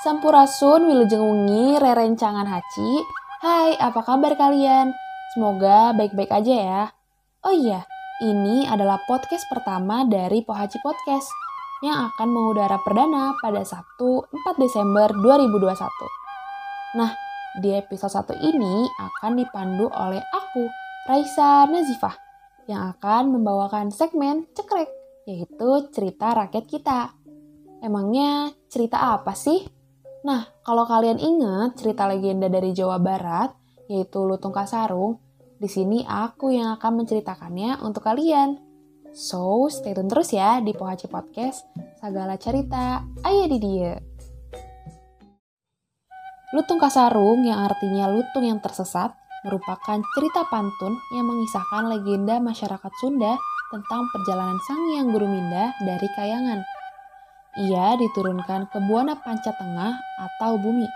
Sampurasun Wilujeng Wengi Rerencangan Haci. Hai, apa kabar kalian? Semoga baik-baik aja ya. Oh iya, ini adalah podcast pertama dari Pohaci Podcast yang akan mengudara perdana pada Sabtu 4 Desember 2021. Nah, di episode 1 ini akan dipandu oleh aku, Raisa Nazifah, yang akan membawakan segmen cekrek, yaitu cerita rakyat kita. Emangnya cerita apa sih? Nah, kalau kalian ingat cerita legenda dari Jawa Barat, yaitu Lutung Kasarung, di sini aku yang akan menceritakannya untuk kalian. So, stay tune terus ya di Pohaci Podcast, segala cerita, ayo di dia. Lutung Kasarung yang artinya lutung yang tersesat merupakan cerita pantun yang mengisahkan legenda masyarakat Sunda tentang perjalanan Sang Hyang Guru Minda dari Kayangan ia diturunkan ke Buana Panca Tengah atau bumi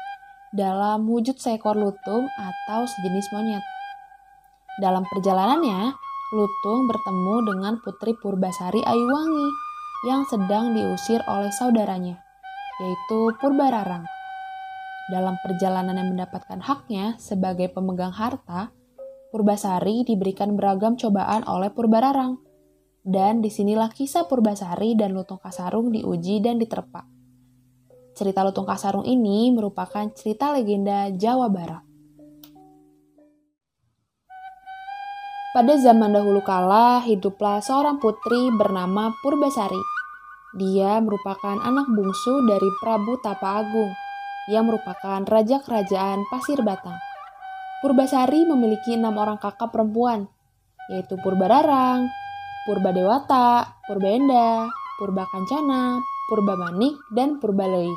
dalam wujud seekor lutung atau sejenis monyet. Dalam perjalanannya, lutung bertemu dengan Putri Purbasari Ayuwangi yang sedang diusir oleh saudaranya, yaitu Purbararang. Dalam perjalanan yang mendapatkan haknya sebagai pemegang harta, Purbasari diberikan beragam cobaan oleh Purbararang dan di sinilah kisah Purbasari dan Lutung Kasarung diuji dan diterpa. Cerita Lutung Kasarung ini merupakan cerita legenda Jawa Barat. Pada zaman dahulu kala, hiduplah seorang putri bernama Purbasari. Dia merupakan anak bungsu dari Prabu Tapa Agung, yang merupakan raja kerajaan Pasir Batang. Purbasari memiliki enam orang kakak perempuan, yaitu Purbararang, Purba Dewata, Purba Enda, Purba Kancana, Purba Manik, dan Purba Lei.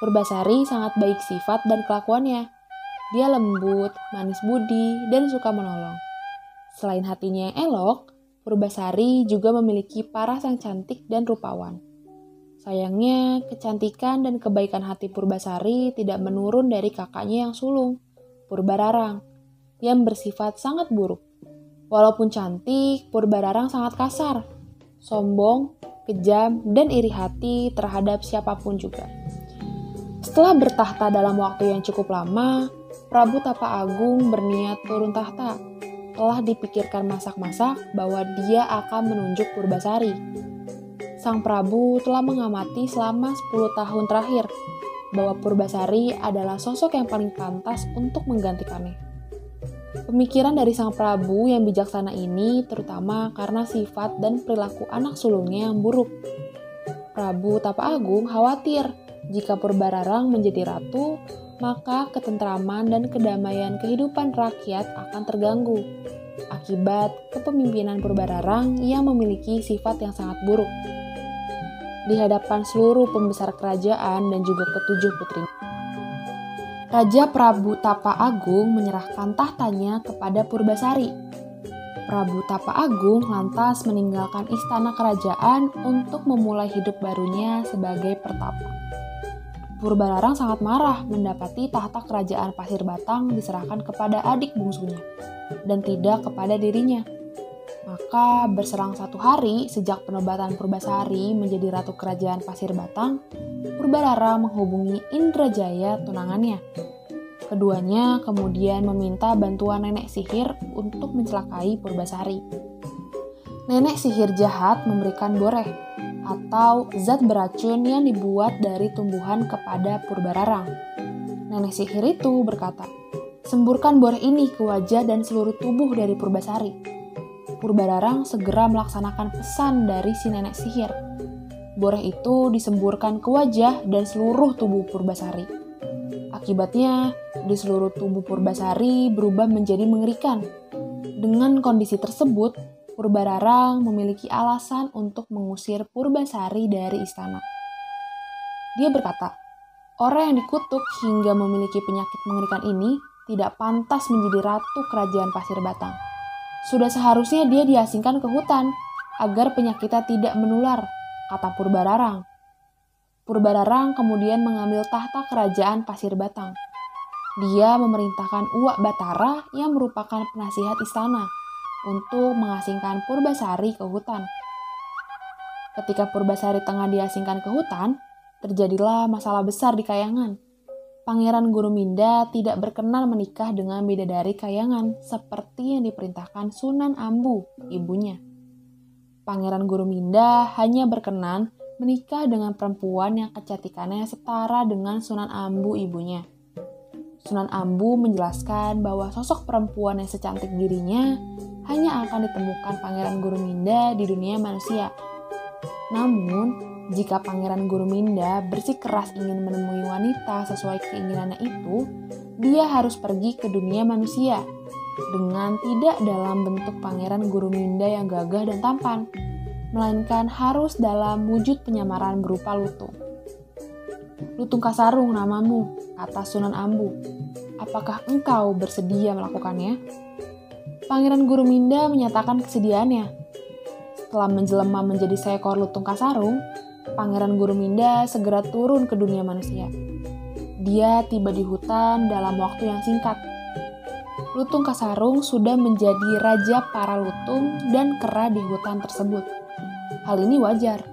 Purbasari sangat baik sifat dan kelakuannya. Dia lembut, manis budi, dan suka menolong. Selain hatinya yang elok, Purbasari juga memiliki paras yang cantik dan rupawan. Sayangnya, kecantikan dan kebaikan hati Purbasari tidak menurun dari kakaknya yang sulung, Purbararang, yang bersifat sangat buruk. Walaupun cantik, Purbararang sangat kasar, sombong, kejam, dan iri hati terhadap siapa pun juga. Setelah bertahta dalam waktu yang cukup lama, Prabu Tapa Agung berniat turun tahta. Telah dipikirkan masak-masak bahwa dia akan menunjuk Purbasari. Sang Prabu telah mengamati selama 10 tahun terakhir bahwa Purbasari adalah sosok yang paling pantas untuk menggantikannya. Pemikiran dari sang Prabu yang bijaksana ini terutama karena sifat dan perilaku anak sulungnya yang buruk. Prabu Tapa Agung khawatir jika Purbararang menjadi ratu, maka ketentraman dan kedamaian kehidupan rakyat akan terganggu akibat kepemimpinan Purbararang yang memiliki sifat yang sangat buruk. Di hadapan seluruh pembesar kerajaan dan juga ketujuh putrinya. Raja Prabu Tapa Agung menyerahkan tahtanya kepada Purbasari. Prabu Tapa Agung lantas meninggalkan istana kerajaan untuk memulai hidup barunya sebagai pertapa. Purbalarang sangat marah mendapati tahta kerajaan Pasir Batang diserahkan kepada adik bungsunya dan tidak kepada dirinya. Maka berserang satu hari sejak penobatan Purbasari menjadi ratu kerajaan Pasir Batang, Purbalara menghubungi Indrajaya tunangannya. Keduanya kemudian meminta bantuan nenek sihir untuk mencelakai Purbasari. Nenek sihir jahat memberikan boreh atau zat beracun yang dibuat dari tumbuhan kepada Purbararang. Nenek sihir itu berkata, semburkan boreh ini ke wajah dan seluruh tubuh dari Purbasari. Purbararang segera melaksanakan pesan dari si nenek sihir boreh itu disemburkan ke wajah dan seluruh tubuh Purbasari. Akibatnya, di seluruh tubuh Purbasari berubah menjadi mengerikan. Dengan kondisi tersebut, Purbararang memiliki alasan untuk mengusir Purbasari dari istana. Dia berkata, orang yang dikutuk hingga memiliki penyakit mengerikan ini tidak pantas menjadi ratu kerajaan Pasir Batang. Sudah seharusnya dia diasingkan ke hutan agar penyakitnya tidak menular kata Purbararang. Purbararang kemudian mengambil tahta kerajaan Pasir Batang. Dia memerintahkan Uwak Batara yang merupakan penasihat istana untuk mengasingkan Purbasari ke hutan. Ketika Purbasari tengah diasingkan ke hutan, terjadilah masalah besar di Kayangan. Pangeran Guru Minda tidak berkenan menikah dengan bidadari Kayangan seperti yang diperintahkan Sunan Ambu, ibunya. Pangeran Guru Minda hanya berkenan menikah dengan perempuan yang kecantikannya setara dengan Sunan Ambu ibunya. Sunan Ambu menjelaskan bahwa sosok perempuan yang secantik dirinya hanya akan ditemukan Pangeran Guru Minda di dunia manusia. Namun, jika Pangeran Guru Minda bersikeras ingin menemui wanita sesuai keinginannya itu, dia harus pergi ke dunia manusia dengan tidak dalam bentuk Pangeran Guru Minda yang gagah dan tampan, melainkan harus dalam wujud penyamaran berupa lutung. Lutung Kasarung namamu, kata Sunan Ambu. Apakah engkau bersedia melakukannya? Pangeran Guru Minda menyatakan kesediaannya. Setelah menjelma menjadi seekor lutung kasarung, Pangeran Guru Minda segera turun ke dunia manusia. Dia tiba di hutan dalam waktu yang singkat. Lutung Kasarung sudah menjadi raja para lutung dan kera di hutan tersebut. Hal ini wajar,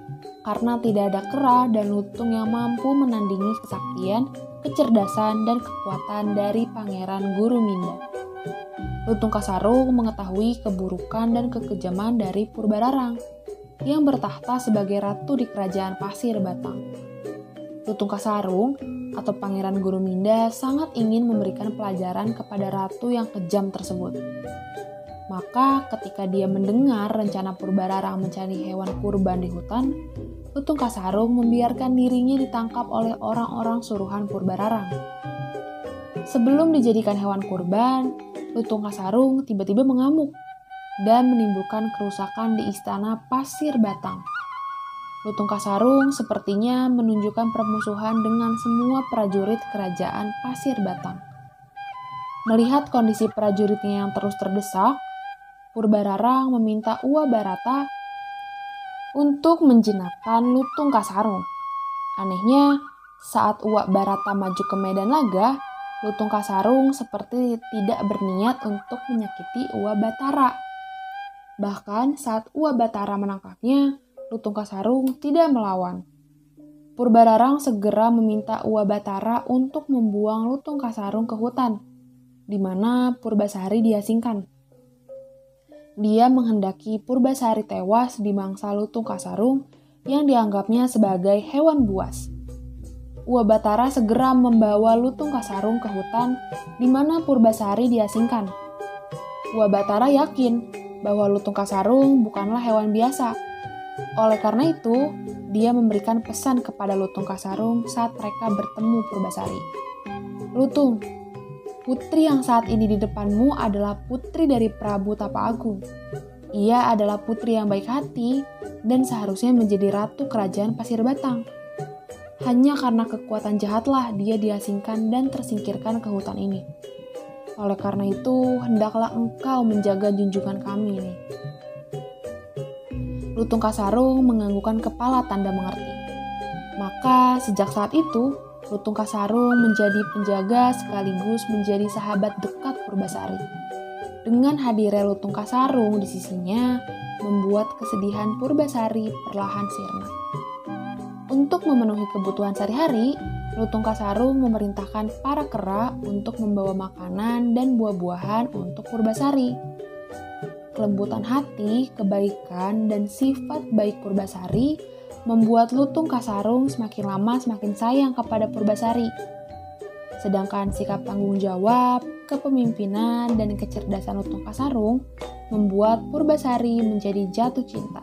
karena tidak ada kera dan lutung yang mampu menandingi kesaktian, kecerdasan, dan kekuatan dari Pangeran Guru Minda. Lutung Kasarung mengetahui keburukan dan kekejaman dari Purbararang yang bertahta sebagai ratu di kerajaan Pasir Batang. Lutung Kasarung atau Pangeran Guru Minda sangat ingin memberikan pelajaran kepada ratu yang kejam tersebut. Maka ketika dia mendengar rencana Purbararang mencari hewan kurban di hutan, Lutung Kasarung membiarkan dirinya ditangkap oleh orang-orang suruhan Purbararang. Sebelum dijadikan hewan kurban, Lutung Kasarung tiba-tiba mengamuk dan menimbulkan kerusakan di istana Pasir Batang. Lutung Kasarung sepertinya menunjukkan permusuhan dengan semua prajurit kerajaan Pasir Batang. Melihat kondisi prajuritnya yang terus terdesak, Purbararang meminta Ua Barata untuk menjinakkan Lutung Kasarung. Anehnya, saat Uak Barata maju ke medan laga, Lutung Kasarung seperti tidak berniat untuk menyakiti Uak Batara. Bahkan saat Uak Batara menangkapnya, Lutung Kasarung tidak melawan. Purbararang segera meminta Uak Batara untuk membuang Lutung Kasarung ke hutan, di mana Purbasari diasingkan dia menghendaki Purbasari tewas di mangsa lutung kasarung yang dianggapnya sebagai hewan buas. Wabatara segera membawa lutung kasarung ke hutan di mana Purbasari diasingkan. Wabatara yakin bahwa lutung kasarung bukanlah hewan biasa. Oleh karena itu, dia memberikan pesan kepada lutung kasarung saat mereka bertemu Purbasari. Lutung, Putri yang saat ini di depanmu adalah putri dari Prabu Tapa Agung. Ia adalah putri yang baik hati dan seharusnya menjadi ratu kerajaan Pasir Batang. Hanya karena kekuatan jahatlah dia diasingkan dan tersingkirkan ke hutan ini. Oleh karena itu, hendaklah engkau menjaga junjungan kami ini. Lutung Kasarung menganggukkan kepala tanda mengerti. Maka sejak saat itu, Lutung Kasarung menjadi penjaga sekaligus menjadi sahabat dekat Purbasari. Dengan hadirnya Lutung Kasarung di sisinya, membuat kesedihan Purbasari perlahan sirna. Untuk memenuhi kebutuhan sehari-hari, Lutung Kasarung memerintahkan para kera untuk membawa makanan dan buah-buahan untuk Purbasari. Kelembutan hati, kebaikan, dan sifat baik Purbasari membuat Lutung Kasarung semakin lama semakin sayang kepada Purbasari. Sedangkan sikap tanggung jawab, kepemimpinan, dan kecerdasan Lutung Kasarung membuat Purbasari menjadi jatuh cinta.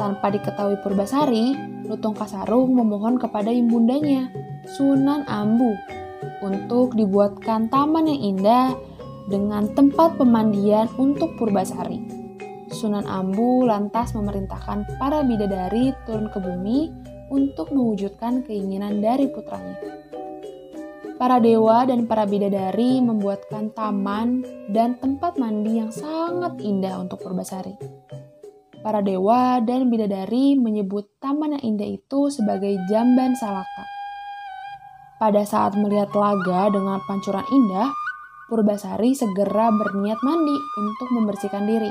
Tanpa diketahui Purbasari, Lutung Kasarung memohon kepada ibundanya, Sunan Ambu, untuk dibuatkan taman yang indah dengan tempat pemandian untuk Purbasari. Sunan Ambu lantas memerintahkan para bidadari turun ke bumi untuk mewujudkan keinginan dari putranya. Para dewa dan para bidadari membuatkan taman dan tempat mandi yang sangat indah untuk Purbasari. Para dewa dan bidadari menyebut taman yang indah itu sebagai Jamban Salaka. Pada saat melihat laga dengan pancuran indah, Purbasari segera berniat mandi untuk membersihkan diri.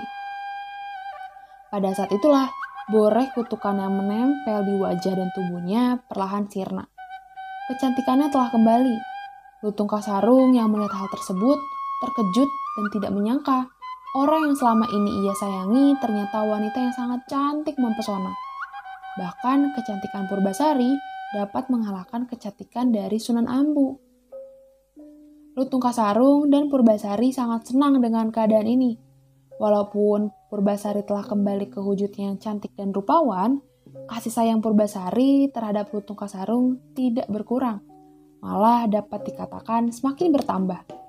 Pada saat itulah Boreh kutukan yang menempel di wajah dan tubuhnya perlahan sirna. Kecantikannya telah kembali. Lutung Kasarung yang melihat hal tersebut terkejut dan tidak menyangka orang yang selama ini ia sayangi ternyata wanita yang sangat cantik mempesona. Bahkan kecantikan Purbasari dapat mengalahkan kecantikan dari Sunan Ambu. Kasarung dan Purbasari sangat senang dengan keadaan ini. Walaupun Purbasari telah kembali ke wujudnya yang cantik dan rupawan, kasih sayang Purbasari terhadap Kasarung tidak berkurang, malah dapat dikatakan semakin bertambah.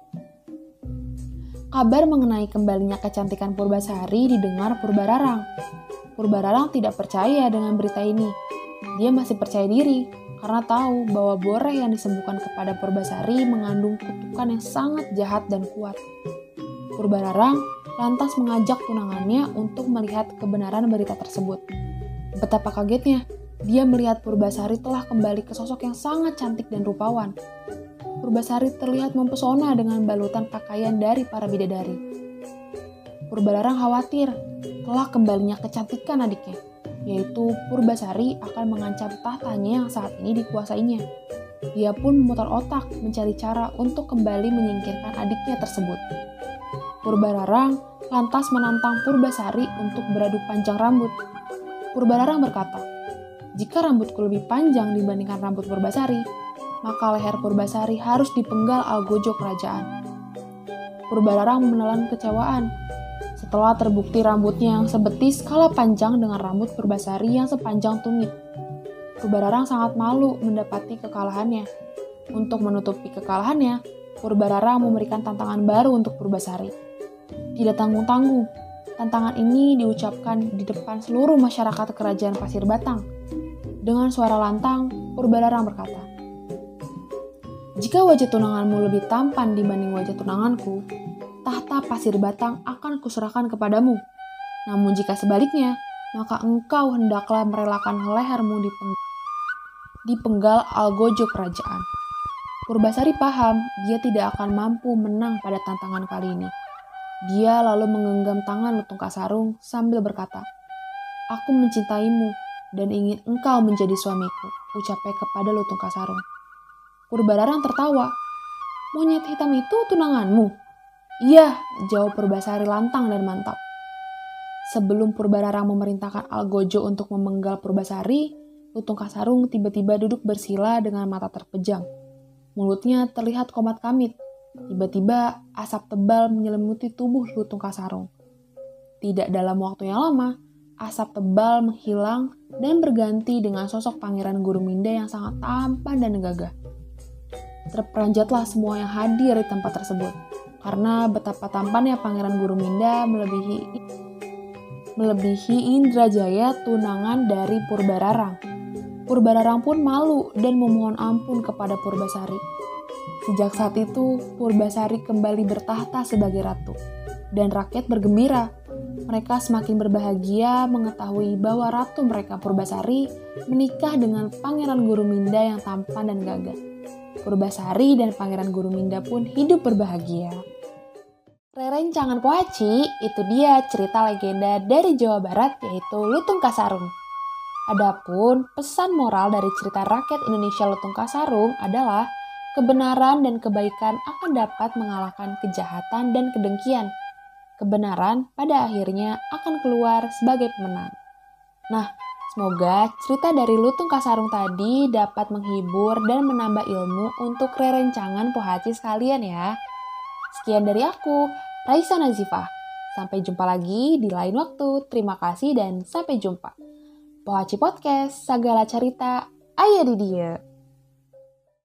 Kabar mengenai kembalinya kecantikan Purbasari didengar Purbararang. Purbararang tidak percaya dengan berita ini. Dia masih percaya diri karena tahu bahwa boreh yang disembuhkan kepada Purbasari mengandung kutukan yang sangat jahat dan kuat. Purbararang lantas mengajak tunangannya untuk melihat kebenaran berita tersebut. Betapa kagetnya, dia melihat Purbasari telah kembali ke sosok yang sangat cantik dan rupawan. Purbasari terlihat mempesona dengan balutan pakaian dari para bidadari. Purbalarang khawatir telah kembalinya kecantikan adiknya, yaitu Purbasari akan mengancam tahtanya yang saat ini dikuasainya. Dia pun memutar otak mencari cara untuk kembali menyingkirkan adiknya tersebut. Purbalarang lantas menantang Purbasari untuk beradu panjang rambut Purbalarang berkata, jika rambutku lebih panjang dibandingkan rambut Purbasari, maka leher Purbasari harus dipenggal algojo kerajaan. Purbalarang menelan kecewaan setelah terbukti rambutnya yang sebetis kalah panjang dengan rambut Purbasari yang sepanjang tumit. Purbalarang sangat malu mendapati kekalahannya. Untuk menutupi kekalahannya, Purbalarang memberikan tantangan baru untuk Purbasari. Tidak tanggung-tanggung, Tantangan ini diucapkan di depan seluruh masyarakat kerajaan Pasir Batang. Dengan suara lantang, Purbalarang berkata, Jika wajah tunanganmu lebih tampan dibanding wajah tunanganku, tahta Pasir Batang akan kuserahkan kepadamu. Namun jika sebaliknya, maka engkau hendaklah merelakan lehermu di, peng di penggal algojo kerajaan. Purbasari paham dia tidak akan mampu menang pada tantangan kali ini. Dia lalu menggenggam tangan Lutung Kasarung sambil berkata, Aku mencintaimu dan ingin engkau menjadi suamiku, ucapnya kepada Lutung Kasarung. Purbararang tertawa. Monyet hitam itu tunanganmu? Iya, jawab Purbasari lantang dan mantap. Sebelum Purbararang memerintahkan Algojo untuk memenggal Purbasari, Lutung Kasarung tiba-tiba duduk bersila dengan mata terpejam. Mulutnya terlihat komat kamit, Tiba-tiba asap tebal menyelimuti tubuh Lutung Kasarung. Tidak dalam waktu yang lama, asap tebal menghilang dan berganti dengan sosok Pangeran Guru Minda yang sangat tampan dan gagah. Terperanjatlah semua yang hadir di tempat tersebut, karena betapa tampannya Pangeran Guru Minda melebihi melebihi Indrajaya tunangan dari Purbararang. Purbararang pun malu dan memohon ampun kepada Purbasari Sejak saat itu, Purbasari kembali bertahta sebagai ratu, dan rakyat bergembira. Mereka semakin berbahagia mengetahui bahwa ratu mereka Purbasari menikah dengan Pangeran Guru Minda yang tampan dan gagah. Purbasari dan Pangeran Guru Minda pun hidup berbahagia. Rerencangan Poaci itu dia cerita legenda dari Jawa Barat yaitu Lutung Kasarung. Adapun pesan moral dari cerita rakyat Indonesia Lutung Kasarung adalah kebenaran dan kebaikan akan dapat mengalahkan kejahatan dan kedengkian. Kebenaran pada akhirnya akan keluar sebagai pemenang. Nah, semoga cerita dari Lutung Kasarung tadi dapat menghibur dan menambah ilmu untuk rerencangan pohaci sekalian ya. Sekian dari aku, Raisa Nazifah. Sampai jumpa lagi di lain waktu. Terima kasih dan sampai jumpa. Pohaci Podcast, segala cerita, ayah di dia.